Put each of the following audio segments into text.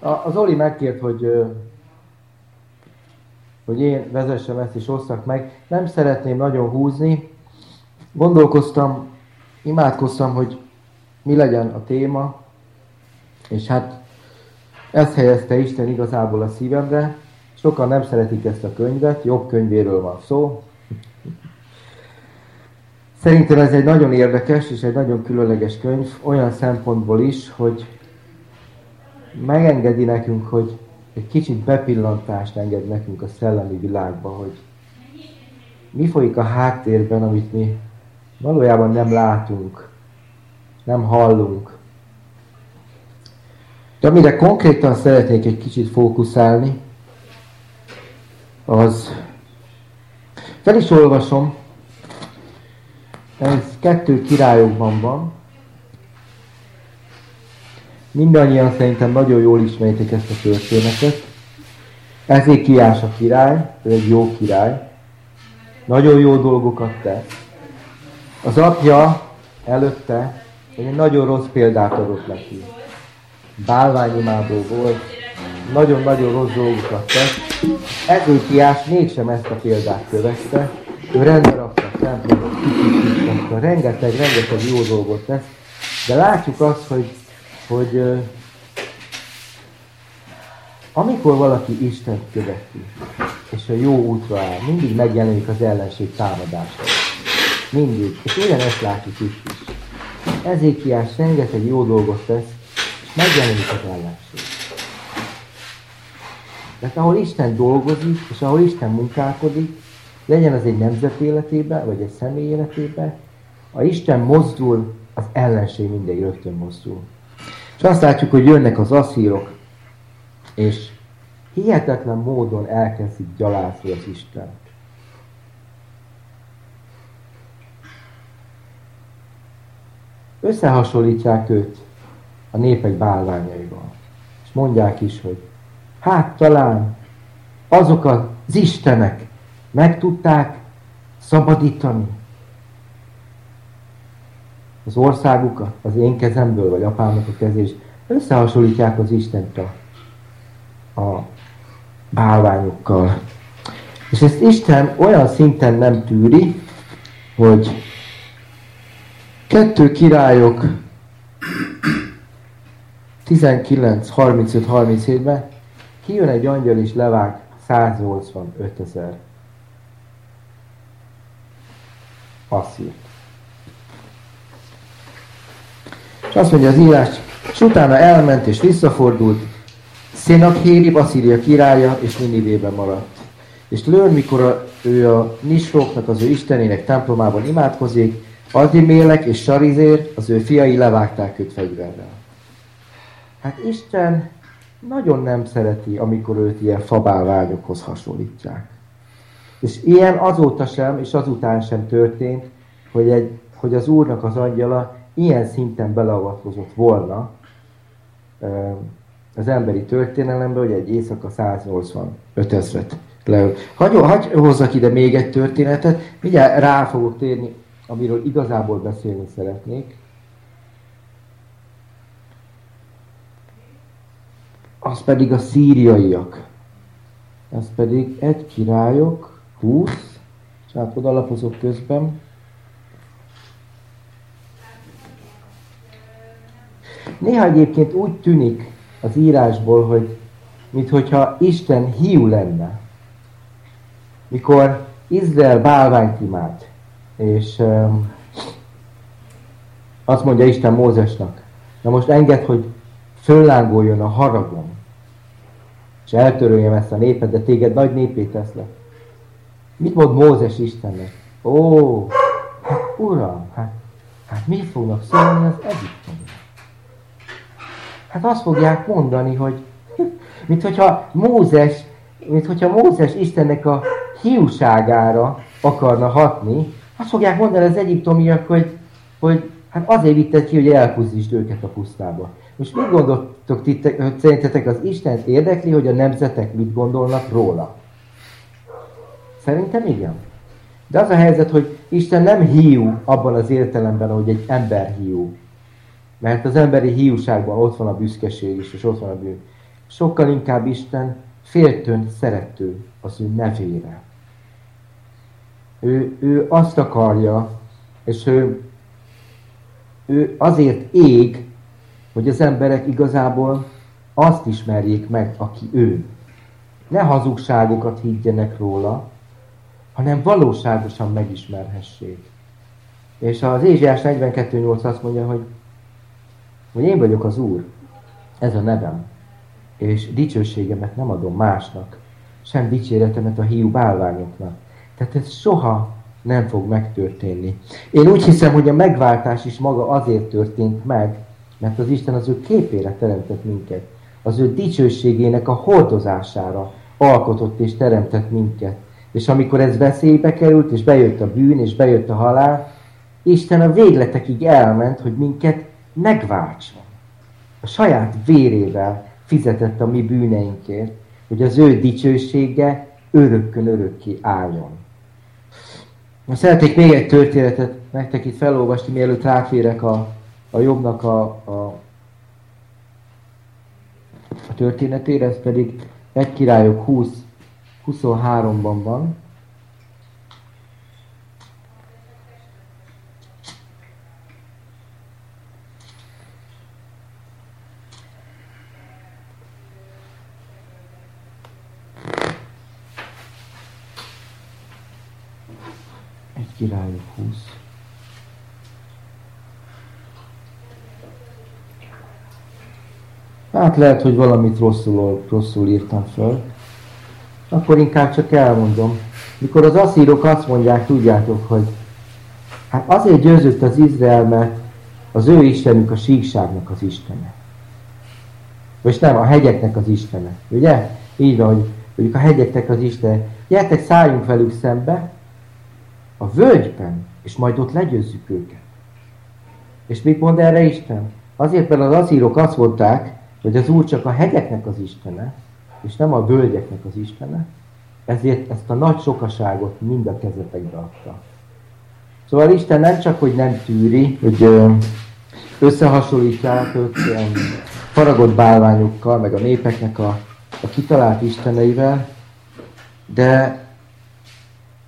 Az Oli megkért, hogy, hogy én vezessem ezt és osszak meg. Nem szeretném nagyon húzni. Gondolkoztam, imádkoztam, hogy mi legyen a téma, és hát ezt helyezte Isten igazából a szívemre. Sokan nem szeretik ezt a könyvet, jobb könyvéről van szó. Szerintem ez egy nagyon érdekes és egy nagyon különleges könyv, olyan szempontból is, hogy megengedi nekünk, hogy egy kicsit bepillantást enged nekünk a szellemi világba, hogy mi folyik a háttérben, amit mi valójában nem látunk, nem hallunk. De amire konkrétan szeretnék egy kicsit fókuszálni, az fel is olvasom, ez kettő királyokban van, Mindannyian szerintem nagyon jól ismeritek ezt a történetet. Ezért kiás a király, ő egy jó király. Nagyon jó dolgokat tesz. Az apja előtte egy nagyon rossz példát adott neki. Bálványimádó volt, nagyon-nagyon rossz dolgokat tesz. Ezért kiás mégsem ezt a példát követte. Ő rendbe rakta a templomot, rengeteg, rengeteg jó dolgot tesz. De látjuk azt, hogy hogy amikor valaki Isten követi, és a jó útra áll, mindig megjelenik az ellenség támadása. Mindig. És ugyanezt látjuk itt is. Ezékiás rengeteg jó dolgot tesz, és megjelenik az ellenség. De ahol Isten dolgozik, és ahol Isten munkálkodik, legyen az egy nemzet életében, vagy egy személy életében, a Isten mozdul, az ellenség mindig rögtön mozdul. És azt látjuk, hogy jönnek az asszírok, és hihetetlen módon elkezdik gyalázni az Istent. Összehasonlítják őt a népek bálványaival. És mondják is, hogy hát talán azok az istenek meg tudták szabadítani az országukat az én kezemből, vagy apámnak a kezés, összehasonlítják az Istent a, a bálványokkal. És ezt Isten olyan szinten nem tűri, hogy kettő királyok 19-35-37-ben kijön egy angyal és levág 185 ezer asszírt. És azt mondja az írás, és utána elment és visszafordult, Szénakhéri Baszília királya, és Ninivében maradt. És lőn, mikor a, ő a Nisróknak, az ő istenének templomában imádkozik, Adimélek és Sarizér, az ő fiai levágták őt fegyverrel. Hát Isten nagyon nem szereti, amikor őt ilyen fabálványokhoz hasonlítják. És ilyen azóta sem, és azután sem történt, hogy, egy, hogy az Úrnak az angyala ilyen szinten beleavatkozott volna az emberi történelembe, hogy egy éjszaka 185 ezret leül. Hagy, hagy hozzak ide még egy történetet, mindjárt rá fogok térni, amiről igazából beszélni szeretnék. Az pedig a szíriaiak. Ez pedig egy királyok, 20, és hát odalapozok közben, Néha egyébként úgy tűnik az írásból, hogy minthogyha Isten hiú lenne. Mikor Izrael bálványt imád, és um, azt mondja Isten Mózesnak, na most enged, hogy föllángoljon a haragom, és eltöröljem ezt a népet, de téged nagy népé teszlek. Mit mond Mózes Istennek? Ó, hát uram, hát, hát mi fognak szólni az egyiptomiak? Hát azt fogják mondani, hogy mint hogyha Mózes, mint hogyha Mózes Istennek a hiúságára akarna hatni, azt fogják mondani az egyiptomiak, hogy, hogy hát azért vitted ki, hogy elpusztítsd őket a pusztába. Most mit gondoltok titek, hogy szerintetek az Isten érdekli, hogy a nemzetek mit gondolnak róla? Szerintem igen. De az a helyzet, hogy Isten nem hiú abban az értelemben, hogy egy ember hiú. Mert az emberi hiúságban ott van a büszkeség is, és ott van a bűn. sokkal inkább Isten féltőn szerető az ő nevére. Ő, ő azt akarja, és ő, ő azért ég, hogy az emberek igazából azt ismerjék meg, aki ő. Ne hazugságokat higgyenek róla, hanem valóságosan megismerhessék. És az Ézsiás 42.8 azt mondja, hogy, hogy én vagyok az Úr, ez a nevem, és dicsőségemet nem adom másnak, sem dicséretemet a hiú bálványoknak. Tehát ez soha nem fog megtörténni. Én úgy hiszem, hogy a megváltás is maga azért történt meg, mert az Isten az ő képére teremtett minket. Az ő dicsőségének a hordozására alkotott és teremtett minket. És amikor ez veszélybe került, és bejött a bűn, és bejött a halál, Isten a végletekig elment, hogy minket megváltson. A saját vérével fizetett a mi bűneinkért, hogy az ő dicsősége örökkön örökké álljon. Most szeretnék még egy történetet nektek itt felolvasni, mielőtt rátérek a, a jobbnak a, a, a történetére, ez pedig egy királyok 20, 23-ban van. Királyok 20. Hát lehet, hogy valamit rosszul, rosszul írtam föl. Akkor inkább csak elmondom. Mikor az asszírok azt mondják, tudjátok, hogy hát azért győzött az Izrael, mert az ő Istenük a síkságnak az Istene. Vagy nem, a hegyeknek az Istene. Ugye? Így van, hogy mondjuk a hegyeknek az Istene. Gyertek, szálljunk velük szembe, a völgyben, és majd ott legyőzzük őket. És mit mond erre Isten? Azért, mert az azírok azt mondták, hogy az Úr csak a hegyeknek az Istene, és nem a völgyeknek az Istene, ezért ezt a nagy sokaságot mind a kezetekbe adta. Szóval Isten nem csak, hogy nem tűri, hogy összehasonlítják őt faragott bálványokkal, meg a népeknek a, a kitalált isteneivel, de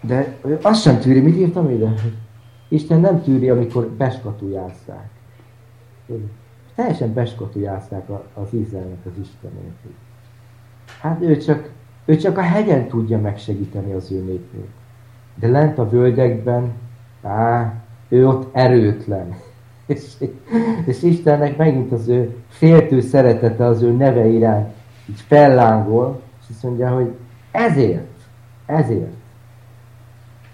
de azt sem tűri, mit írtam ide? Isten nem tűri, amikor beskatujázzák. Teljesen beskatujázzák az Izraelnek az Istenét. Hát ő csak, ő csak a hegyen tudja megsegíteni az ő népét. De lent a völgyekben, á, ő ott erőtlen. És, és Istennek megint az ő féltő szeretete az ő neve irány így fellángol, és azt mondja, hogy ezért, ezért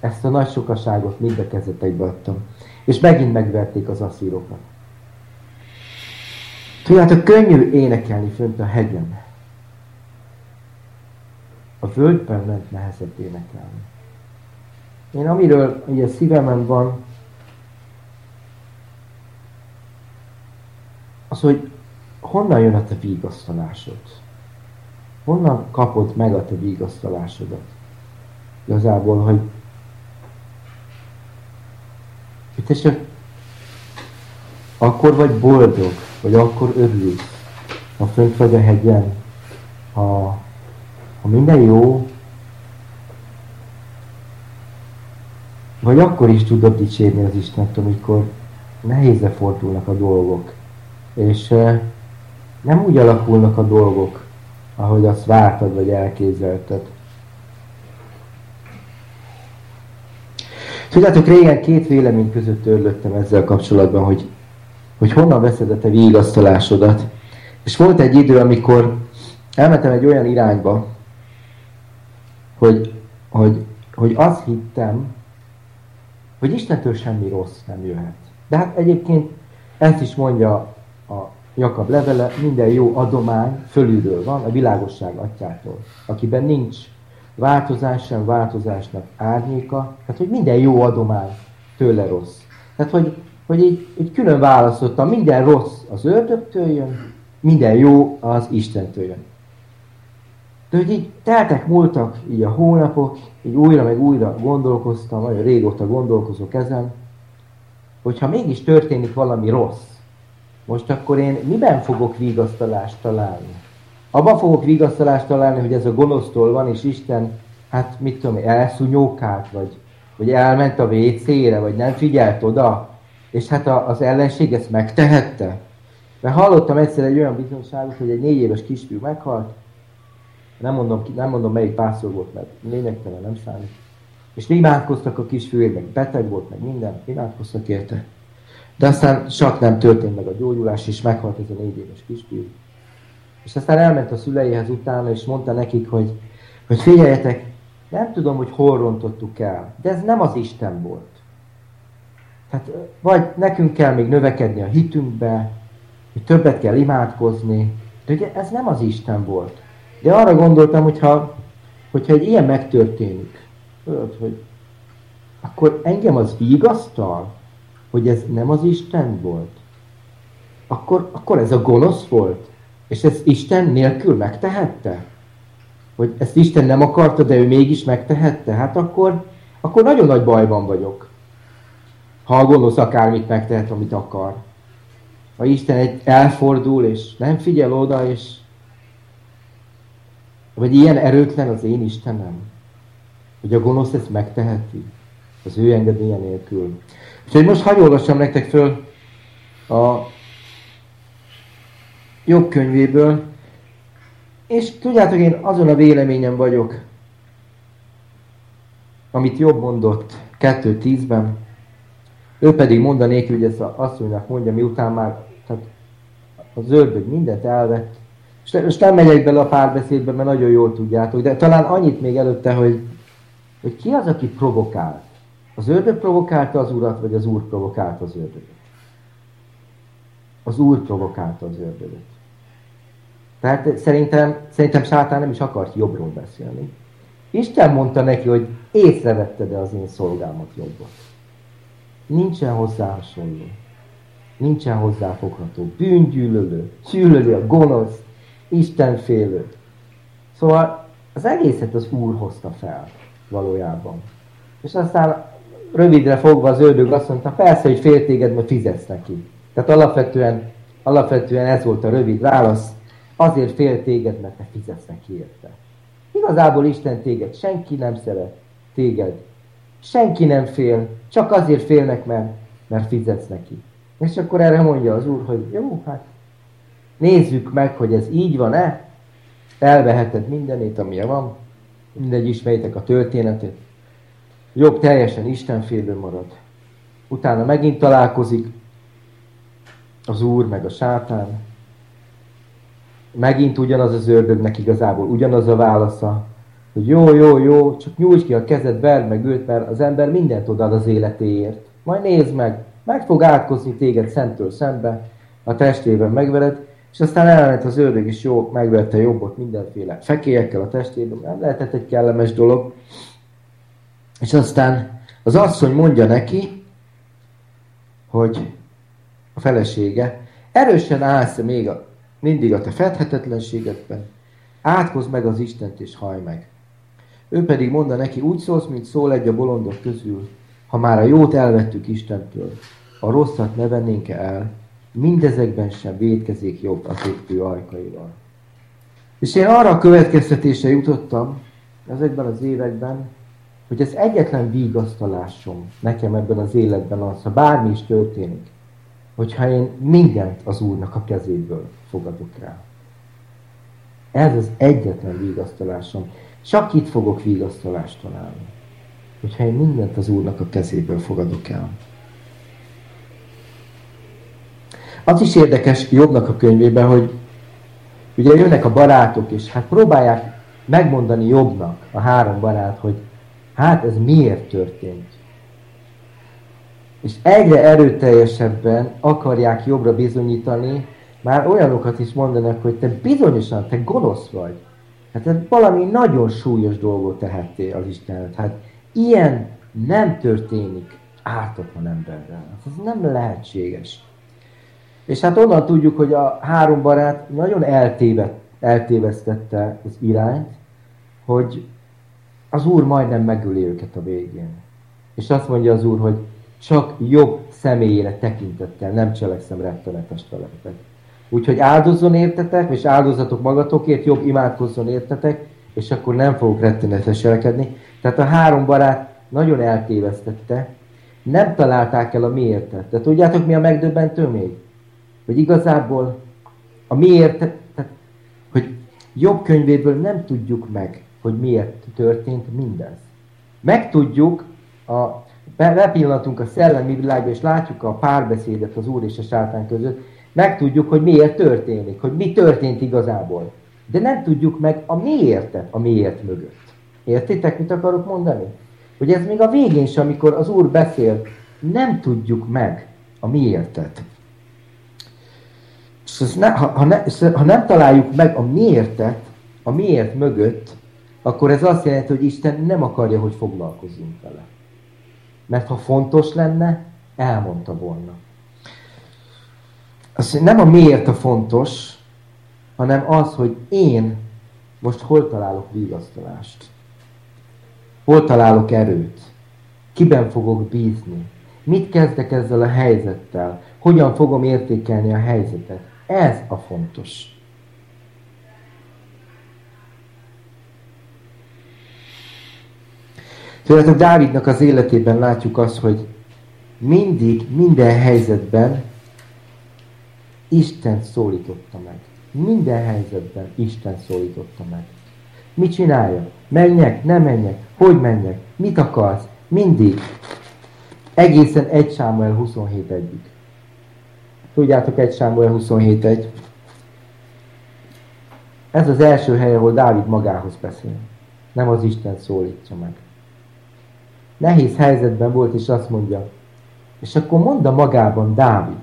ezt a nagy sokaságot mind a kezetekbe adtam. És megint megverték az asszírokat. Tudjátok, könnyű énekelni fönt a hegyen. A völgyben ment nehezebb énekelni. Én amiről ugye szívemen van, az, hogy honnan jön a te vigasztalásod? Honnan kapod meg a te vigasztalásodat? Igazából, hogy Tessék, akkor vagy boldog, vagy akkor örülsz, ha fönt vagy a hegyen, ha, ha minden jó, vagy akkor is tudod dicsérni az Istent, amikor nehézre fordulnak a dolgok, és nem úgy alakulnak a dolgok, ahogy azt vártad, vagy elképzelted. Tudjátok, régen két vélemény között törlöttem ezzel kapcsolatban, hogy, hogy honnan veszed a te vigasztalásodat. És volt egy idő, amikor elmentem egy olyan irányba, hogy, hogy, hogy azt hittem, hogy Istentől semmi rossz nem jöhet. De hát egyébként ezt is mondja a Jakab levele, minden jó adomány fölülről van, a világosság atyától, akiben nincs változás sem változásnak árnyéka, tehát hogy minden jó adomány tőle rossz. Tehát, hogy, hogy így, így külön választottam, minden rossz az ördögtől jön, minden jó az Istentől jön. De hogy így teltek, múltak így a hónapok, így újra meg újra gondolkoztam, nagyon régóta gondolkozok ezen, hogyha mégis történik valami rossz, most akkor én miben fogok vigasztalást találni? Abba fogok vigasztalást találni, hogy ez a gonosztól van, és Isten, hát mit tudom, elszúnyókált, vagy, vagy elment a WC-re, vagy nem figyelt oda, és hát a, az ellenség ezt megtehette. Mert hallottam egyszer egy olyan bizonyságot, hogy egy négy éves kisfiú meghalt, nem mondom, nem mondom melyik pásztor volt, mert lényegtelen nem számít. És imádkoztak a kisfiúért, meg beteg volt, meg minden, imádkoztak érte. De aztán csak nem történt meg a gyógyulás, és meghalt ez a négy éves kisfiú. És aztán elment a szüleihez utána, és mondta nekik, hogy, hogy figyeljetek, nem tudom, hogy hol rontottuk el, de ez nem az Isten volt. Tehát vagy nekünk kell még növekedni a hitünkbe, hogy többet kell imádkozni, de ugye ez nem az Isten volt. De arra gondoltam, hogyha, hogyha egy ilyen megtörténik, tudod, hogy akkor engem az vigasztal, hogy ez nem az Isten volt. Akkor, akkor ez a gonosz volt. És ez Isten nélkül megtehette? Hogy ezt Isten nem akarta, de ő mégis megtehette? Hát akkor, akkor nagyon nagy bajban vagyok. Ha a gonosz akármit megtehet, amit akar. Ha Isten egy elfordul, és nem figyel oda, és vagy ilyen erőtlen az én Istenem, hogy a gonosz ezt megteheti, az ő engedélye nélkül. Úgyhogy most hagyj olvassam nektek föl a jobb könyvéből, és tudjátok, én azon a véleményem vagyok, amit jobb mondott 2.10-ben, ő pedig mondanék, hogy ezt asszonynak mondja, miután már tehát a zöldög mindent elvett, most nem megyek bele a párbeszédbe, mert nagyon jól tudjátok, de talán annyit még előtte, hogy, hogy ki az, aki provokált? Az ördög provokálta az urat, vagy az úr provokálta az ördögöt? Az úr provokálta az ördögöt. Tehát szerintem, szerintem sátán nem is akart jobbról beszélni. Isten mondta neki, hogy észrevette-e az én szolgámat jobbat. Nincsen hozzá hasonló. Nincsen hozzáfogható. Bűngyűlölő, gyűlöli a gonosz, Isten félő. Szóval az egészet az Úr hozta fel valójában. És aztán rövidre fogva az ördög azt mondta, persze, hogy fél téged, mert fizetsz neki. Tehát alapvetően, alapvetően ez volt a rövid válasz, azért fél téged, mert te fizetsz neki érte. Igazából Isten téged senki nem szeret, téged. Senki nem fél, csak azért félnek, mert, mert fizetsz neki. És akkor erre mondja az Úr, hogy jó, hát nézzük meg, hogy ez így van-e. Elveheted mindenét, ami van. Mindegy, ismeritek a történetet. Jobb teljesen Istenfélő marad. Utána megint találkozik az Úr, meg a sátán. Megint ugyanaz az ördögnek igazából, ugyanaz a válasza, hogy jó, jó, jó, csak nyújts ki a kezed, verd meg őt, mert az ember mindent odaad az életéért. Majd nézd meg, meg fog átkozni téged szentől szembe, a testében megvered, és aztán elment az ördög is jó, megvette jobbot mindenféle fekélyekkel a testében, nem lehetett egy kellemes dolog. És aztán az asszony mondja neki, hogy a felesége, erősen állsz még a, mindig a te fedhetetlenségedben, átkozz meg az Istent és haj meg. Ő pedig mondta neki, úgy szólsz, mint szól egy a bolondok közül, ha már a jót elvettük Istentől, a rosszat ne vennénk el, mindezekben sem védkezik jobb a épő ajkaival. És én arra a következtetésre jutottam ezekben az években, hogy ez egyetlen vigasztalásom nekem ebben az életben az, ha bármi is történik, hogyha én mindent az Úrnak a kezéből fogadok rá. Ez az egyetlen vigasztalásom. Csak itt fogok vigasztalást találni. Hogyha én mindent az Úrnak a kezéből fogadok el. Az is érdekes Jobbnak a könyvében, hogy ugye jönnek a barátok, és hát próbálják megmondani Jobbnak, a három barát, hogy hát ez miért történt. És egyre erőteljesebben akarják jobbra bizonyítani, már olyanokat is mondanak, hogy te bizonyosan, te gonosz vagy. Hát ez valami nagyon súlyos dolgot tehettél az Istenet. Hát ilyen nem történik ártatlan emberrel. Hát ez nem lehetséges. És hát onnan tudjuk, hogy a három barát nagyon eltévedt, eltévesztette az irányt, hogy az Úr majdnem megöli őket a végén. És azt mondja az Úr, hogy csak jobb személyére tekintettel nem cselekszem rettenetes feleket. Úgyhogy áldozzon értetek, és áldozatok magatokért, jobb imádkozzon értetek, és akkor nem fogok rettenetes cselekedni. Tehát a három barát nagyon eltévesztette, nem találták el a miértet. De tudjátok, mi a megdöbbentő még? Hogy igazából a miért, tehát, hogy jobb könyvéből nem tudjuk meg, hogy miért történt mindez. Megtudjuk, a, bepillantunk a szellemi világba, és látjuk a párbeszédet az Úr és a sátán között, megtudjuk, hogy miért történik, hogy mi történt igazából. De nem tudjuk meg a miértet a miért mögött. Értitek, mit akarok mondani? Hogy ez még a végén is, amikor az Úr beszél, nem tudjuk meg a miértet. Ha, ha, ne, ha nem találjuk meg a miértet, a miért mögött, akkor ez azt jelenti, hogy Isten nem akarja, hogy foglalkozzunk vele. Mert ha fontos lenne, elmondta volna. Azt nem a miért a fontos, hanem az, hogy én most hol találok vigasztalást. Hol találok erőt? Kiben fogok bízni? Mit kezdek ezzel a helyzettel? Hogyan fogom értékelni a helyzetet? Ez a fontos. Tudjátok, Dávidnak az életében látjuk azt, hogy mindig, minden helyzetben Isten szólította meg. Minden helyzetben Isten szólította meg. Mit csinálja? Menjek, nem menjek, hogy menjek, mit akarsz? Mindig. Egészen 1 Sámuel 27 egyik. Tudjátok 1 Sámuel 27 egy. Ez az első hely, ahol Dávid magához beszél. Nem az Isten szólítja meg. Nehéz helyzetben volt, és azt mondja, és akkor mondta magában Dávid.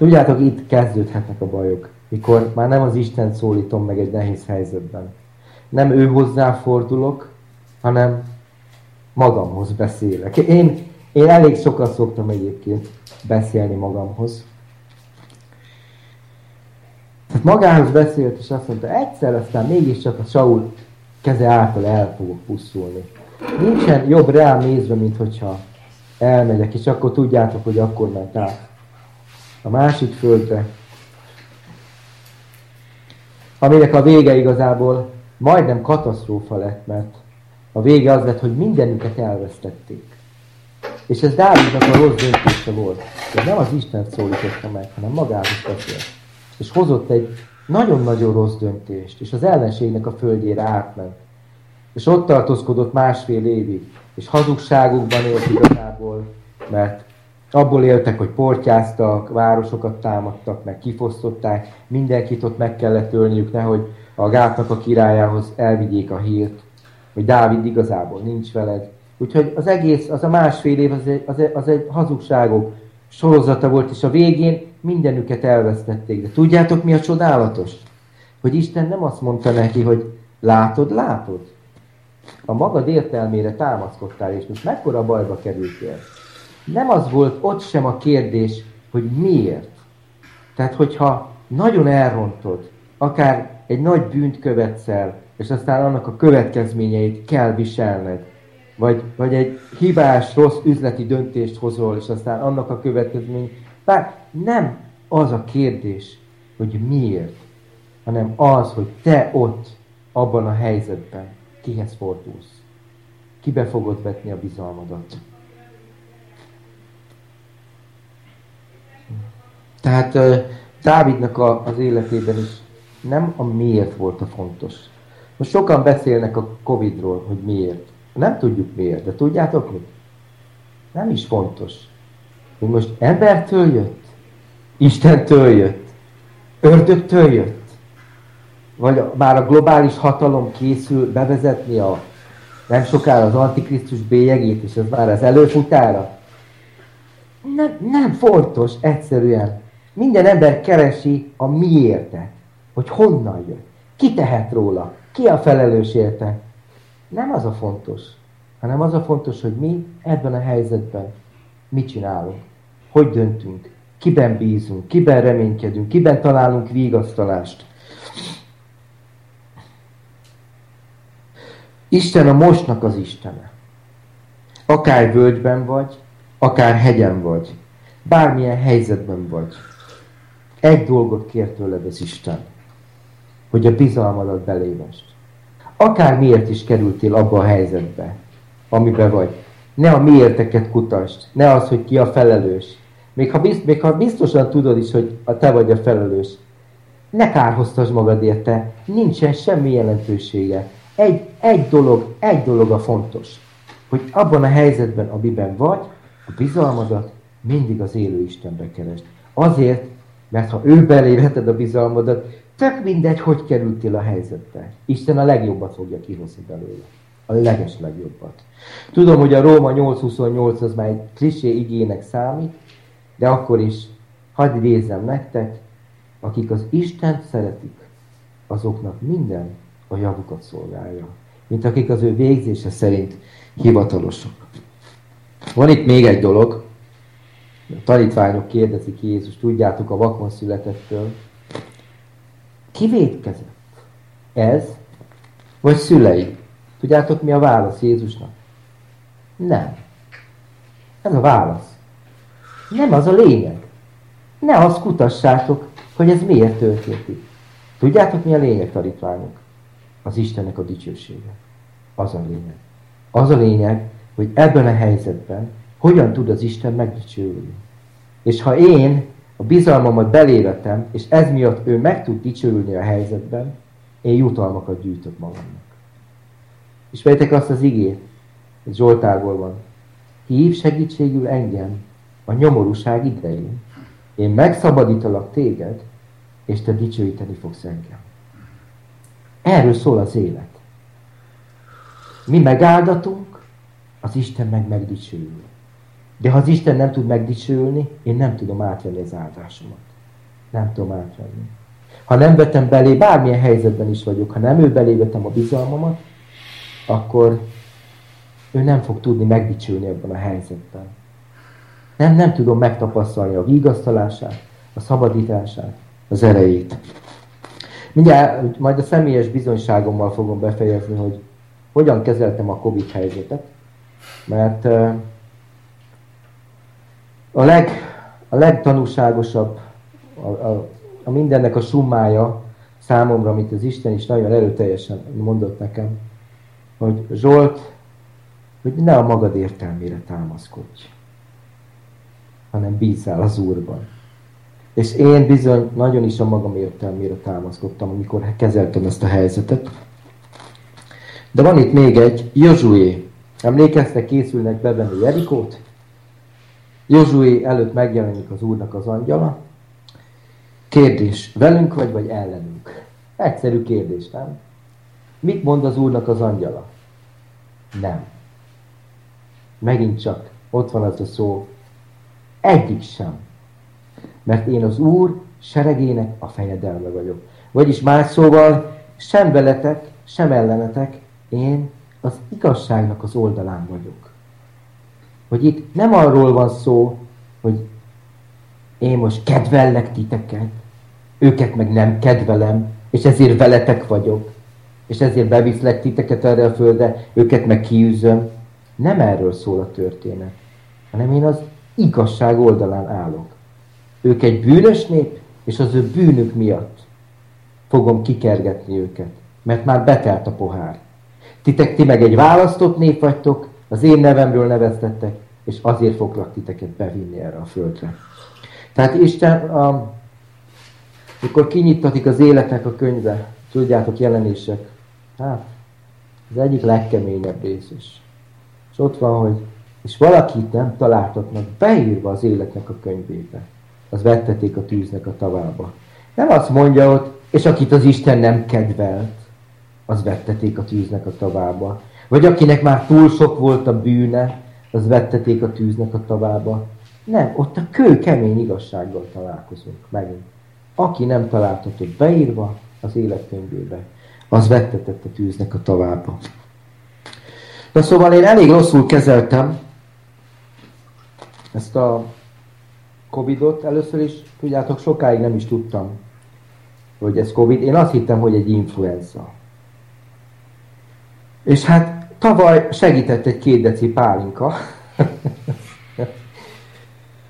Tudjátok, itt kezdődhetnek a bajok, mikor már nem az Isten szólítom meg egy nehéz helyzetben. Nem ő hozzáfordulok, hanem magamhoz beszélek. Én, én elég sokat szoktam egyébként beszélni magamhoz. Tehát magához beszélt, és azt mondta, egyszer aztán mégiscsak a Saul keze által el fogok pusztulni. Nincsen jobb rám nézve, mint hogyha elmegyek, és akkor tudjátok, hogy akkor ment át a másik földre, aminek a vége igazából majdnem katasztrófa lett, mert a vége az lett, hogy mindenüket elvesztették. És ez Dávidnak a rossz döntése volt. De nem az Isten szólította meg, hanem magához beszélt. És hozott egy nagyon-nagyon rossz döntést, és az ellenségnek a földjére átment. És ott tartózkodott másfél évig, és hazugságukban élt igazából, mert abból éltek, hogy portyáztak, városokat támadtak, meg kifosztották, mindenkit ott meg kellett ölniük, nehogy a gátnak a királyához elvigyék a hírt, hogy Dávid igazából nincs veled. Úgyhogy az egész, az a másfél év, az egy, az egy, az egy hazugságok sorozata volt, és a végén mindenüket elvesztették. De tudjátok, mi a csodálatos? Hogy Isten nem azt mondta neki, hogy látod, látod. A magad értelmére támaszkodtál, és most mekkora bajba kerültél nem az volt ott sem a kérdés, hogy miért. Tehát, hogyha nagyon elrontod, akár egy nagy bűnt követsz el, és aztán annak a következményeit kell viselned, vagy, vagy egy hibás, rossz üzleti döntést hozol, és aztán annak a következmény. Bár nem az a kérdés, hogy miért, hanem az, hogy te ott, abban a helyzetben kihez fordulsz. Kibe fogod vetni a bizalmadat. Tehát Dávidnak az életében is nem a miért volt a fontos. Most sokan beszélnek a Covid-ról, hogy miért. Nem tudjuk miért, de tudjátok mit? Nem is fontos. Hogy most embertől jött, Istentől jött, ördögtől jött, vagy már a globális hatalom készül bevezetni a nem sokára az Antikrisztus bélyegét, és ez már az előfutára. Nem, nem fontos, egyszerűen minden ember keresi a miértet, hogy honnan jön, ki tehet róla, ki a felelős érte. Nem az a fontos, hanem az a fontos, hogy mi ebben a helyzetben mit csinálunk, hogy döntünk, kiben bízunk, kiben reménykedünk, kiben találunk vigasztalást. Isten a mostnak az Istene. Akár völgyben vagy, akár hegyen vagy, bármilyen helyzetben vagy. Egy dolgot kér tőled az Isten, hogy a bizalmadat belévest. Akár miért is kerültél abba a helyzetbe, amiben vagy. Ne a miérteket kutasd, ne az, hogy ki a felelős. Még ha, bizt, még ha biztosan tudod is, hogy a te vagy a felelős, ne kárhoztasd magad érte, nincsen semmi jelentősége. Egy, egy dolog, egy dolog a fontos, hogy abban a helyzetben, amiben vagy, a bizalmadat mindig az élő Istenbe keresd. Azért, mert ha ő belé a bizalmadat, tök mindegy, hogy kerültél a helyzetbe. Isten a legjobbat fogja kihozni belőle. A leges legjobbat. Tudom, hogy a Róma 8.28 az már egy klisé igének számít, de akkor is hadd idézem nektek, akik az Istent szeretik, azoknak minden a javukat szolgálja, mint akik az ő végzése szerint hivatalosok. Van itt még egy dolog, a tanítványok kérdezik Jézus, tudjátok a vakon születettől, ki védkezett? Ez, vagy szülei? Tudjátok, mi a válasz Jézusnak? Nem. Ez a válasz. Nem az a lényeg. Ne azt kutassátok, hogy ez miért történt itt. Tudjátok, mi a lényeg, tanítványok? Az Istennek a dicsősége. Az a lényeg. Az a lényeg, hogy ebben a helyzetben hogyan tud az Isten megdicsőülni. És ha én a bizalmamat belévetem, és ez miatt ő meg tud dicsőülni a helyzetben, én jutalmakat gyűjtök magamnak. Ismeritek azt az igét? Egy Zsoltárból van. Hív segítségül engem a nyomorúság idején. Én megszabadítalak téged, és te dicsőíteni fogsz engem. Erről szól az élet. Mi megáldatunk, az Isten meg megdicsőül. De ha az Isten nem tud megdicsőülni, én nem tudom átvenni az áldásomat. Nem tudom átvenni. Ha nem vetem belé, bármilyen helyzetben is vagyok, ha nem ő belé vetem a bizalmamat, akkor ő nem fog tudni megdicsülni ebben a helyzetben. Nem, nem tudom megtapasztalni a vigasztalását, a szabadítását, az erejét. Mindjárt majd a személyes bizonyságommal fogom befejezni, hogy hogyan kezeltem a Covid helyzetet, mert a, leg, a legtanúságosabb, a, a, a mindennek a summája számomra, amit az Isten is nagyon erőteljesen mondott nekem, hogy Zsolt, hogy ne a magad értelmére támaszkodj, hanem bízzál az Úrban. És én bizony nagyon is a magam értelmére támaszkodtam, amikor kezeltem ezt a helyzetet. De van itt még egy, Jozsué. Emlékeztek, készülnek bevenni Jerikót? Jozsué előtt megjelenik az Úrnak az angyala. Kérdés, velünk vagy, vagy ellenünk? Egyszerű kérdés, nem? Mit mond az Úrnak az angyala? Nem. Megint csak ott van az a szó, egyik sem. Mert én az Úr seregének a fejedelme vagyok. Vagyis más szóval, sem veletek, sem ellenetek, én az igazságnak az oldalán vagyok. Hogy itt nem arról van szó, hogy én most kedvellek titeket, őket meg nem kedvelem, és ezért veletek vagyok, és ezért beviszlek titeket erre a földre, őket meg kiűzöm. Nem erről szól a történet, hanem én az igazság oldalán állok. Ők egy bűnös nép, és az ő bűnük miatt fogom kikergetni őket, mert már betelt a pohár. Titek, ti meg egy választott nép vagytok, az én nevemről neveztettek, és azért foglak titeket bevinni erre a földre. Tehát Isten, a, mikor kinyittatik az életnek a könyve, tudjátok, jelenések, hát, az egyik legkeményebb rész is. És ott van, hogy és valakit nem találtatnak beírva az életnek a könyvébe, az vetteték a tűznek a tavába. Nem azt mondja ott, és akit az Isten nem kedvelt, az vetteték a tűznek a tavába. Vagy akinek már túl sok volt a bűne, az vetteték a tűznek a tavába. Nem, ott a kő kemény igazsággal találkozunk megint. Aki nem találtatott beírva az életkönyvébe, az vettetett a tűznek a tavába. De szóval én elég rosszul kezeltem ezt a Covidot. Először is, tudjátok, sokáig nem is tudtam, hogy ez Covid. Én azt hittem, hogy egy influenza. És hát tavaly segített egy két deci pálinka.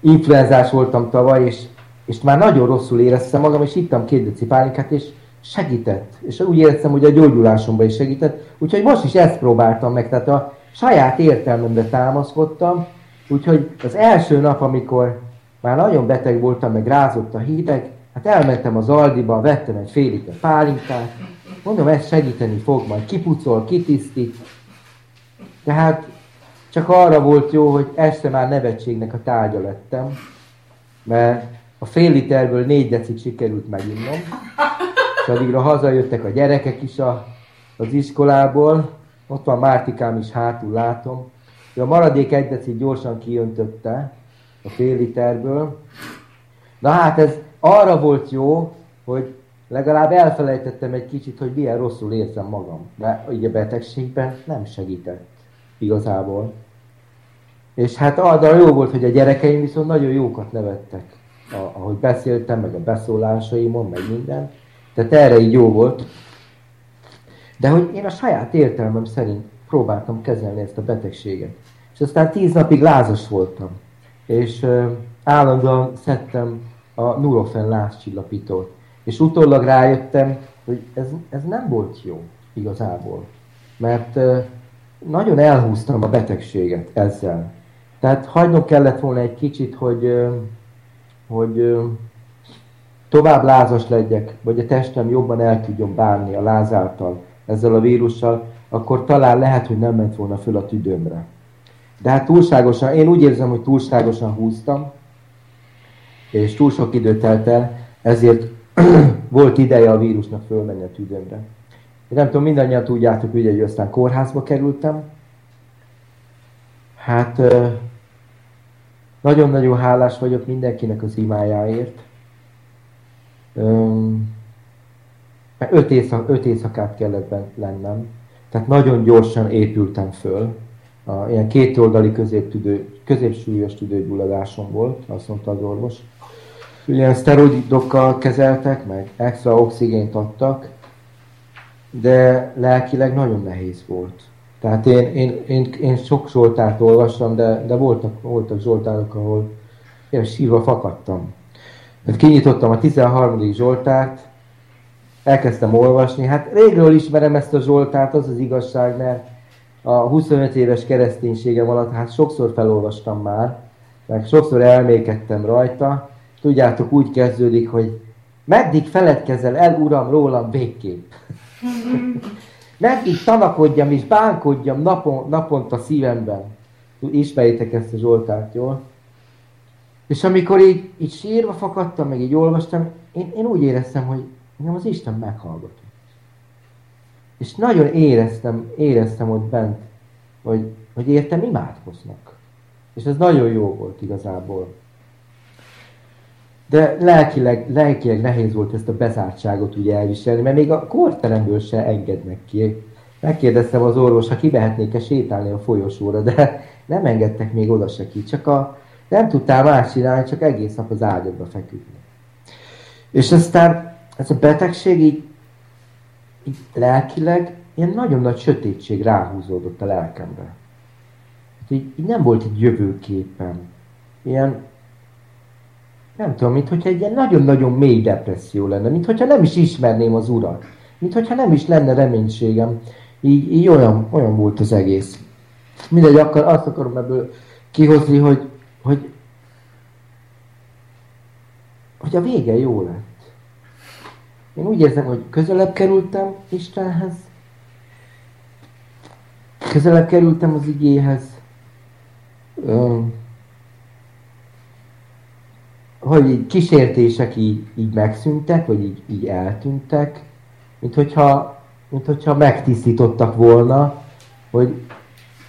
Influenzás voltam tavaly, és és már nagyon rosszul éreztem magam, és ittam két deci pálinkát, és segített. És úgy éreztem, hogy a gyógyulásomban is segített. Úgyhogy most is ezt próbáltam meg, tehát a saját értelmemre támaszkodtam. Úgyhogy az első nap, amikor már nagyon beteg voltam, meg rázott a hideg, hát elmentem az Aldiba, vettem egy fél liter pálinkát, mondom, ez segíteni fog, majd kipucol, kitisztít. Tehát csak arra volt jó, hogy este már nevetségnek a tárgya lettem, mert a fél literből négy decit sikerült meginnom, és addigra hazajöttek a gyerekek is a, az iskolából, ott van Mártikám is hátul látom, ő a maradék egy decit gyorsan kijöntötte a fél literből. Na hát ez arra volt jó, hogy legalább elfelejtettem egy kicsit, hogy milyen rosszul érzem magam. Mert ugye a betegségben nem segített igazából. És hát arra jó volt, hogy a gyerekeim viszont nagyon jókat nevettek, ahogy beszéltem, meg a beszólásaimon, meg minden. Tehát erre így jó volt. De hogy én a saját értelmem szerint próbáltam kezelni ezt a betegséget. És aztán tíz napig lázas voltam. És állandóan szedtem a Nurofen lázcsillapítót. És utólag rájöttem, hogy ez, ez nem volt jó igazából. Mert nagyon elhúztam a betegséget ezzel. Tehát hagynom kellett volna egy kicsit, hogy, hogy tovább lázas legyek, vagy a testem jobban el tudjon bánni a láz által ezzel a vírussal, akkor talán lehet, hogy nem ment volna föl a tüdőmre. De hát túlságosan, én úgy érzem, hogy túlságosan húztam, és túl sok idő telt el, ezért volt ideje a vírusnak fölmenni a tüdőmre. Nem tudom, mindannyian tudjátok, ugye, hogy aztán kórházba kerültem. Hát nagyon-nagyon hálás vagyok mindenkinek az imájáért. Öt, éjszak, öt éjszakát kellett lennem, tehát nagyon gyorsan épültem föl. A, ilyen kétoldali középtüdő, középsúlyos tüdőgyulladásom volt, azt mondta az orvos. Ilyen szteroidokkal kezeltek, meg extra oxigént adtak, de lelkileg nagyon nehéz volt. Tehát én, én, én, én sok Zsoltárt olvastam, de, de voltak, voltak Zsoltárok, ahol én sírva fakadtam. Hát kinyitottam a 13. Zsoltárt, elkezdtem olvasni. Hát régről ismerem ezt a Zsoltárt, az az igazság, mert a 25 éves kereszténységem alatt hát sokszor felolvastam már, meg sokszor elmékedtem rajta. Tudjátok, úgy kezdődik, hogy meddig feledkezel el, Uram, rólam végképp. Meddig tanakodjam és bánkodjam napon, naponta szívemben. Ismeritek ezt a Zsoltárt, jól? És amikor így, így sírva fakadtam, meg így olvastam, én, én úgy éreztem, hogy engem az Isten meghallgatott. És nagyon éreztem, éreztem ott bent, hogy, hogy értem imádkoznak. És ez nagyon jó volt igazából. De lelkileg, lelkileg nehéz volt ezt a bezártságot ugye elviselni, mert még a korteremből se engednek ki. Megkérdeztem az orvos, ha kivehetnék-e sétálni a folyosóra, de nem engedtek még oda se ki. Csak a, nem tudtál más csinálni, csak egész nap az ágyadba feküdni. És aztán ez a betegség így, így lelkileg ilyen nagyon nagy sötétség ráhúzódott a lelkemre. Hát így, így nem volt egy jövőképen. Ilyen nem tudom, mint hogyha egy ilyen nagyon-nagyon mély depresszió lenne, mint hogyha nem is ismerném az urat, mint hogyha nem is lenne reménységem. Így, így olyan, olyan volt az egész. Mindegy, akkor azt akarom ebből kihozni, hogy, hogy, hogy a vége jó lett. Én úgy érzem, hogy közelebb kerültem Istenhez, közelebb kerültem az igéhez, hogy így kísértések így, így megszűntek, vagy így, így eltűntek, mint hogyha, mint hogyha megtisztítottak volna, hogy,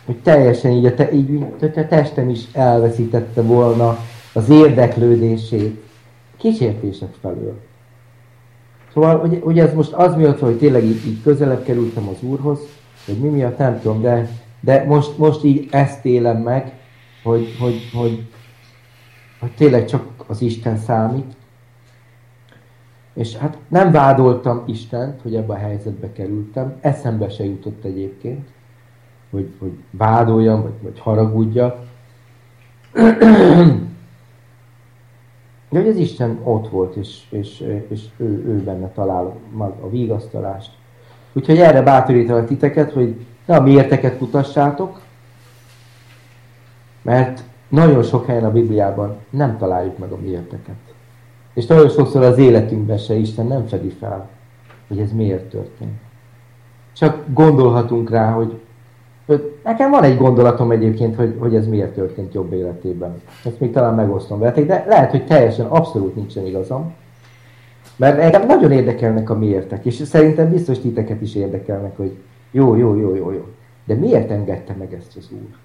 hogy teljesen így a, te, így, mint hogyha testem is elveszítette volna az érdeklődését kísértések felől. Szóval, hogy, hogy ez most az miatt, hogy tényleg így, így közelebb kerültem az Úrhoz, hogy mi miatt nem tudom, de, de most, most így ezt élem meg, hogy, hogy, hogy, hogy tényleg csak az Isten számít. És hát nem vádoltam Istent, hogy ebbe a helyzetbe kerültem. Eszembe se jutott egyébként, hogy, hogy vádoljam, vagy, vagy haragudjak. De hogy az Isten ott volt, és, és, és ő, ő benne talál a vigasztalást. Úgyhogy erre bátorítalak titeket, hogy ne a miérteket kutassátok, mert nagyon sok helyen a Bibliában nem találjuk meg a miérteket. És nagyon sokszor az életünkben se Isten nem fedi fel, hogy ez miért történt. Csak gondolhatunk rá, hogy, hogy nekem van egy gondolatom egyébként, hogy, hogy ez miért történt jobb életében. Ezt még talán megosztom veletek, de lehet, hogy teljesen abszolút nincsen igazam. Mert engem nagyon érdekelnek a miértek, és szerintem biztos titeket is érdekelnek, hogy jó, jó, jó, jó, jó. De miért engedte meg ezt az Úr?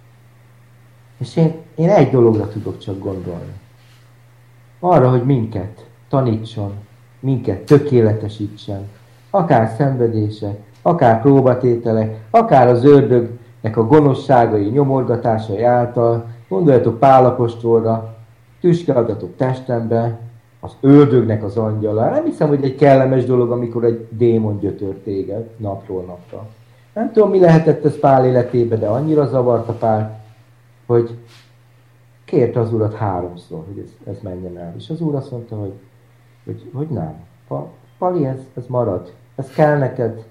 És én, én egy dologra tudok csak gondolni. Arra, hogy minket tanítson, minket tökéletesítsen, akár szenvedések, akár próbatételek, akár az ördögnek a gonoszságai, nyomorgatásai által, gondoljatok Pálapostolra, tüskelgatok testembe, az ördögnek az angyala. Nem hiszem, hogy egy kellemes dolog, amikor egy démon gyötör téged napról napra. Nem tudom, mi lehetett ez Pál életébe, de annyira zavarta Pál, hogy kérte az urat háromszor, hogy ez, ez menjen el. És az úr azt mondta, hogy, hogy, hogy nem. Pa, Pali, ez, ez marad. Ez kell neked.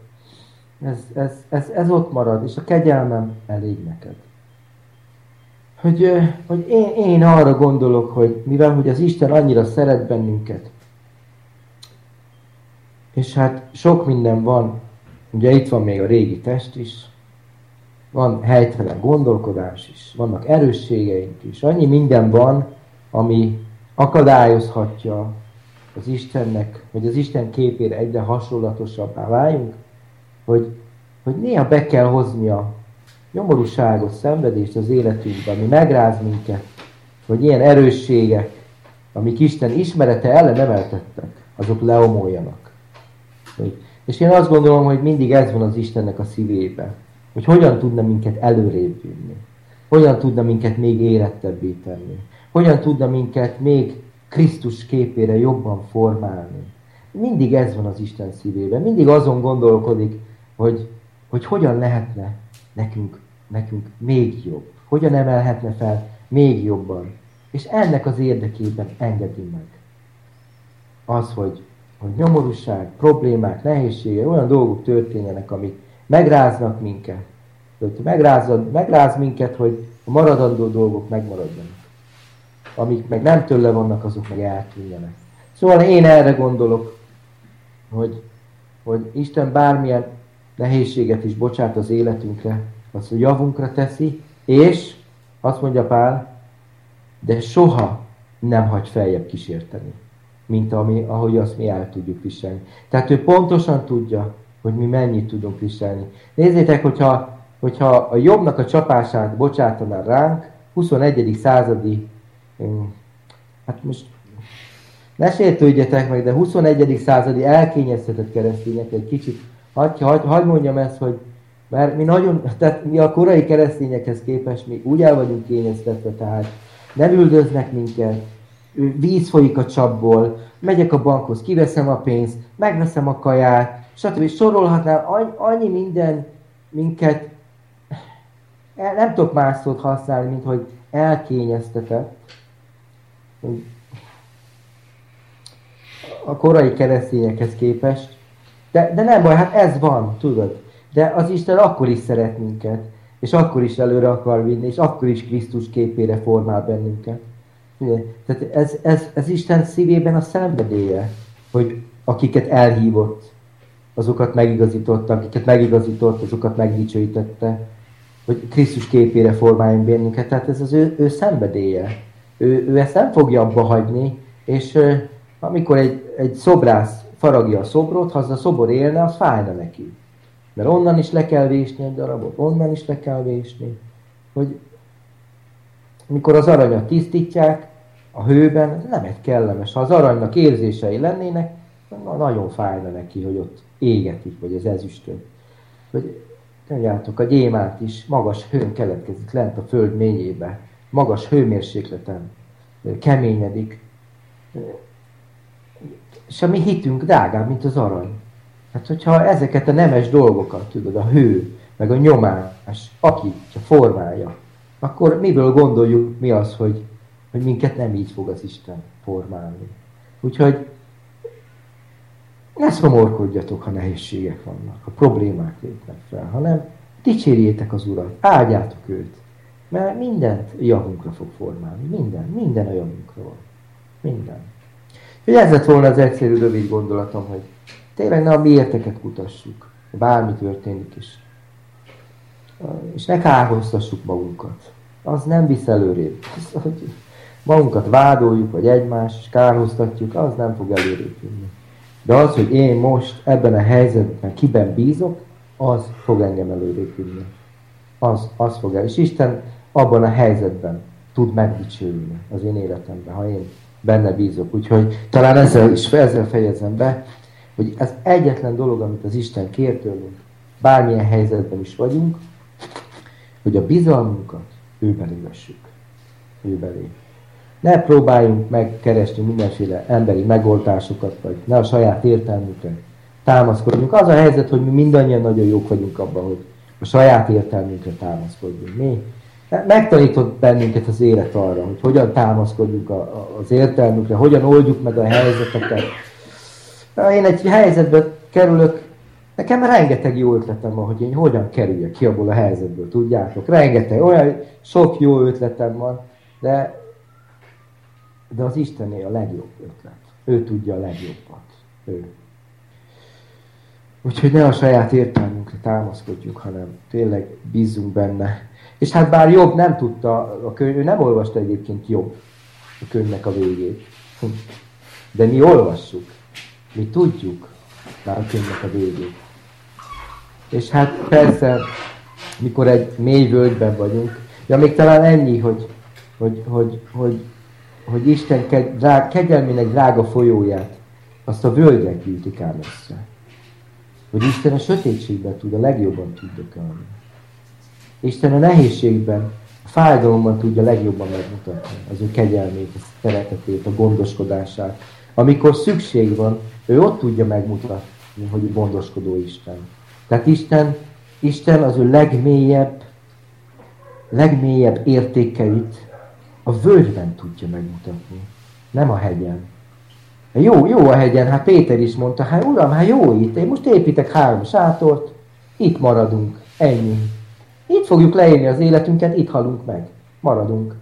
Ez, ez, ez, ez ott marad, és a kegyelmem elég neked. Hogy, hogy én, én arra gondolok, hogy mivel hogy az Isten annyira szeret bennünket, és hát sok minden van, ugye itt van még a régi test is, van helytelen gondolkodás is, vannak erősségeink is, annyi minden van, ami akadályozhatja az Istennek, hogy az Isten képére egyre hasonlatosabbá váljunk, hogy, hogy néha be kell hozni a nyomorúságot, szenvedést az életünkbe, ami megráz minket, hogy ilyen erősségek, amik Isten ismerete ellen emeltettek, azok leomoljanak. És én azt gondolom, hogy mindig ez van az Istennek a szívében hogy hogyan tudna minket előrébb vinni. Hogyan tudna minket még érettebbé tenni. Hogyan tudna minket még Krisztus képére jobban formálni. Mindig ez van az Isten szívében. Mindig azon gondolkodik, hogy, hogy hogyan lehetne nekünk, nekünk még jobb. Hogyan emelhetne fel még jobban. És ennek az érdekében engedi meg. Az, hogy, hogy nyomorúság, problémák, nehézségek, olyan dolgok történjenek, amik megráznak minket. Hogy megrázod, megráz minket, hogy a maradandó dolgok megmaradjanak. Amik meg nem tőle vannak, azok meg eltűnjenek. Szóval én erre gondolok, hogy, hogy Isten bármilyen nehézséget is bocsát az életünkre, azt a javunkra teszi, és azt mondja Pál, de soha nem hagy feljebb kísérteni, mint ami, ahogy azt mi el tudjuk viselni. Tehát ő pontosan tudja, hogy mi mennyit tudunk viselni. Nézzétek, hogyha, hogyha a jobbnak a csapását bocsátaná ránk, 21. századi, hát most ne sértődjetek meg, de 21. századi elkényeztetett keresztények egy kicsit, hagyj, hagy, hagy mondjam ezt, hogy mert mi nagyon, tehát mi a korai keresztényekhez képest mi úgy el vagyunk kényeztetve, tehát nem üldöznek minket, víz folyik a csapból, megyek a bankhoz, kiveszem a pénzt, megveszem a kaját, stb. Sorolhatnám annyi minden minket, nem tudok más szót használni, mint hogy elkényeztetett. A korai keresztényekhez képest. De, de nem baj, hát ez van, tudod. De az Isten akkor is szeret minket, és akkor is előre akar vinni, és akkor is Krisztus képére formál bennünket. Tehát ez, ez, ez Isten szívében a szenvedélye, hogy akiket elhívott, azokat megigazította, akiket megigazított, azokat megdicsőítette, hogy Krisztus képére formáljon bennünket. Tehát ez az ő, ő szenvedélye. Ő, ő ezt nem fogja abba hagyni, és amikor egy, egy szobrász faragja a szobrot, ha az a szobor élne, az fájna neki. Mert onnan is le kell vésni egy darabot, onnan is le kell vésni. Hogy mikor az aranyat tisztítják, a hőben, nem egy kellemes. Ha az aranynak érzései lennének, na, nagyon fájna neki, hogy ott égetik, vagy az ezüstön. Hogy tudjátok, a gyémánt is magas hőn keletkezik lent a föld mélyébe, magas hőmérsékleten keményedik. És a mi hitünk drágább, mint az arany. Hát, hogyha ezeket a nemes dolgokat, tudod, a hő, meg a nyomás, aki a formája, akkor miből gondoljuk mi az, hogy, hogy minket nem így fog az Isten formálni. Úgyhogy ne szomorkodjatok, ha nehézségek vannak, ha problémák lépnek fel, hanem dicsérjétek az Urat, áldjátok őt, mert mindent javunkra fog formálni, minden, minden a javunkra van. Minden. Hogy ez lett volna az egyszerű rövid gondolatom, hogy tényleg ne a mi érteket kutassuk, bármi történik is. És ne kárhoztassuk magunkat. Az nem visz előrébb. Az, hogy magunkat vádoljuk, vagy egymást, és kárhoztatjuk, az nem fog előrébb vinni. De az, hogy én most ebben a helyzetben kiben bízok, az fog engem előrébb vinni. Az, az fog el. És Isten abban a helyzetben tud megdicsőülni az én életemben, ha én benne bízok. Úgyhogy talán ezzel is ezzel fejezem be, hogy ez egyetlen dolog, amit az Isten kér tőlünk, bármilyen helyzetben is vagyunk, hogy a bizalmunkat ő belé vessük. Ő belé. Ne próbáljunk megkeresni mindenféle emberi megoldásokat, vagy ne a saját értelmükre támaszkodjunk. Az a helyzet, hogy mi mindannyian nagyon jók vagyunk abban, hogy a saját értelmünkre támaszkodjunk. Mi megtanított bennünket az élet arra, hogy hogyan támaszkodjunk a, a, az értelmükre, hogyan oldjuk meg a helyzeteket. Én egy helyzetbe kerülök, nekem rengeteg jó ötletem van, hogy én hogyan kerüljek ki abból a helyzetből, tudjátok? Rengeteg, olyan sok jó ötletem van, de, de az Istené a legjobb ötlet. Ő tudja a legjobbat. Ő. Úgyhogy ne a saját értelmünkre támaszkodjunk, hanem tényleg bízzunk benne. És hát bár jobb nem tudta a könyv, ő nem olvasta egyébként jobb a könyvnek a végét. De mi olvassuk, mi tudjuk már a könyvnek a végét. És hát persze, mikor egy mély völgyben vagyunk, ja még talán ennyi, hogy, hogy, hogy, hogy, hogy Isten kegyelmének drága folyóját, azt a völgyek gyűjtik ám össze. Hogy Isten a sötétségben tud a legjobban dökölni. Isten a nehézségben, a fájdalomban tudja legjobban megmutatni az ő kegyelmét, a szeretetét, a gondoskodását. Amikor szükség van, ő ott tudja megmutatni, hogy gondoskodó Isten. Tehát Isten, Isten az ő legmélyebb, legmélyebb értékeit a völgyben tudja megmutatni, nem a hegyen. Jó, jó a hegyen, hát Péter is mondta, hát uram, hát jó itt, én most építek három sátort, itt maradunk, ennyi. Itt fogjuk leélni az életünket, itt halunk meg. Maradunk.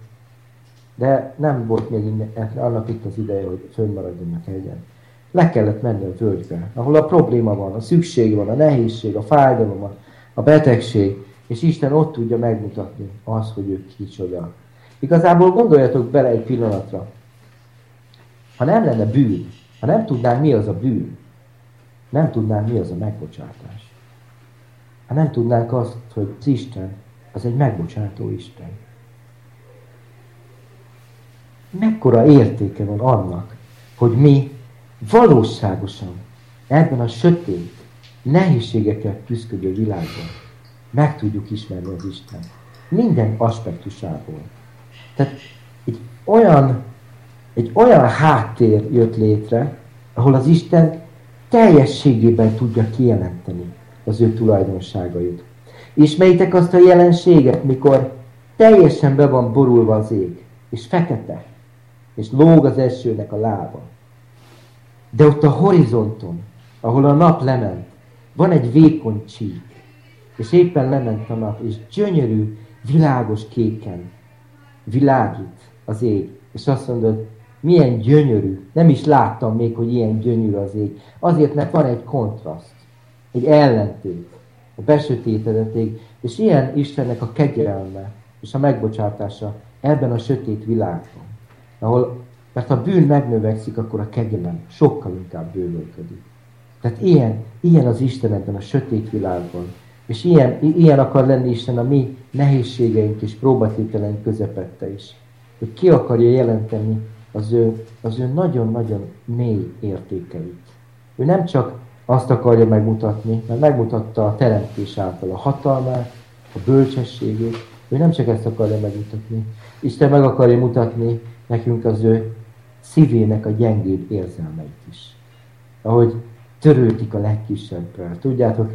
De nem volt még innen, annak itt az ideje, hogy fönnmaradjanak hegyen. Le kellett menni a völgybe, ahol a probléma van, a szükség van, a nehézség, a fájdalom, a betegség, és Isten ott tudja megmutatni az, hogy ő kicsoda. Igazából gondoljatok bele egy pillanatra. Ha nem lenne bűn, ha nem tudnánk mi az a bűn, nem tudnánk mi az a megbocsátás. Ha nem tudnánk azt, hogy az Isten az egy megbocsátó Isten. Mekkora értéke van annak, hogy mi valóságosan ebben a sötét, nehézségekkel küzdő világban meg tudjuk ismerni az Isten. Minden aspektusából. Tehát egy olyan, egy olyan háttér jött létre, ahol az Isten teljességében tudja kijelenteni az ő tulajdonságait. Ismeritek azt a jelenséget, mikor teljesen be van borulva az ég, és fekete, és lóg az esőnek a lába. De ott a horizonton, ahol a nap lement, van egy vékony csík, és éppen lement a nap, és gyönyörű, világos kéken világít az ég. És azt mondod, milyen gyönyörű, nem is láttam még, hogy ilyen gyönyörű az ég. Azért, mert van egy kontraszt egy ellentét, a besötétedett ég, és ilyen Istennek a kegyelme és a megbocsátása ebben a sötét világban, ahol, mert ha bűn megnövekszik, akkor a kegyelem sokkal inkább bővölködik. Tehát ilyen, ilyen az Isten ebben a sötét világban. És ilyen, ilyen akar lenni Isten a mi nehézségeink és próbatételeink közepette is. Hogy ki akarja jelenteni az ő, az ő nagyon-nagyon mély értékeit. Ő nem csak azt akarja megmutatni, mert megmutatta a teremtés által a hatalmát, a bölcsességét, ő nem csak ezt akarja megmutatni. Isten meg akarja mutatni nekünk az ő szívének a gyengébb érzelmeit is. Ahogy törődik a legkisebbrel. Tudjátok,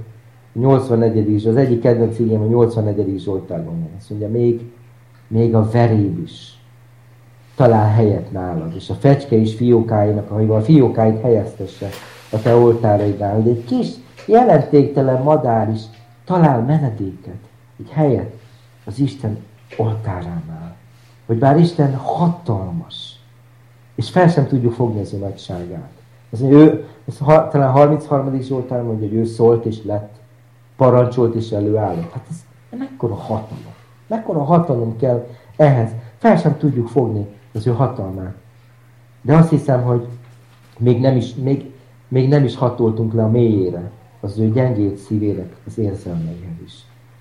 84. az egyik kedvenc ígém a 84. Zsoltárban van. Azt mondja, még, még a veréb is talál helyet nálad, és a fecske is fiókáinak, a fiókáit helyeztesse a te oltáraidnál, hogy egy kis jelentéktelen madár is talál menedéket, egy helyet az Isten oltáránál. Hogy bár Isten hatalmas, és fel sem tudjuk fogni az ő nagyságát. Az, ő, ez ha, talán 33. Zsoltár mondja, hogy ő szólt és lett, parancsolt és előállott. Hát ez mekkora hatalom. Mekkora hatalom kell ehhez. Fel sem tudjuk fogni az ő hatalmát. De azt hiszem, hogy még nem is, még, még nem is hatoltunk le a mélyére, az ő gyengét szívének az érzelmeihez is.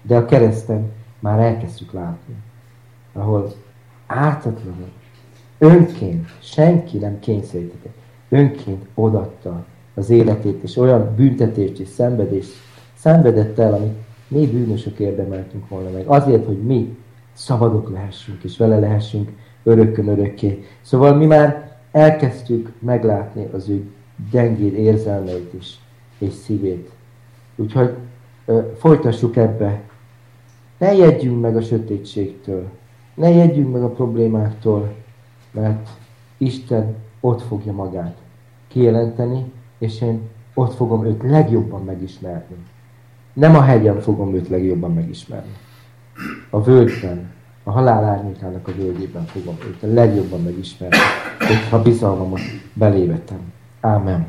De a kereszten már elkezdjük látni, ahol ártatlanul, önként, senki nem kényszerítette, önként odatta az életét, és olyan büntetést és szenvedést szenvedett el, amit mi bűnösök érdemeltünk volna meg. Azért, hogy mi szabadok lehessünk, és vele lehessünk örökkön örökké. Szóval mi már elkezdtük meglátni az ő gyengéd érzelmeit is, és szívét. Úgyhogy ö, folytassuk ebbe. Ne jegyünk meg a sötétségtől, ne jegyünk meg a problémáktól, mert Isten ott fogja magát kijelenteni, és én ott fogom őt legjobban megismerni. Nem a hegyen fogom őt legjobban megismerni. A völgyben, a halál árnyékának a völgyében fogom őt a legjobban megismerni, hogyha bizalmamat belévetem. Ámen.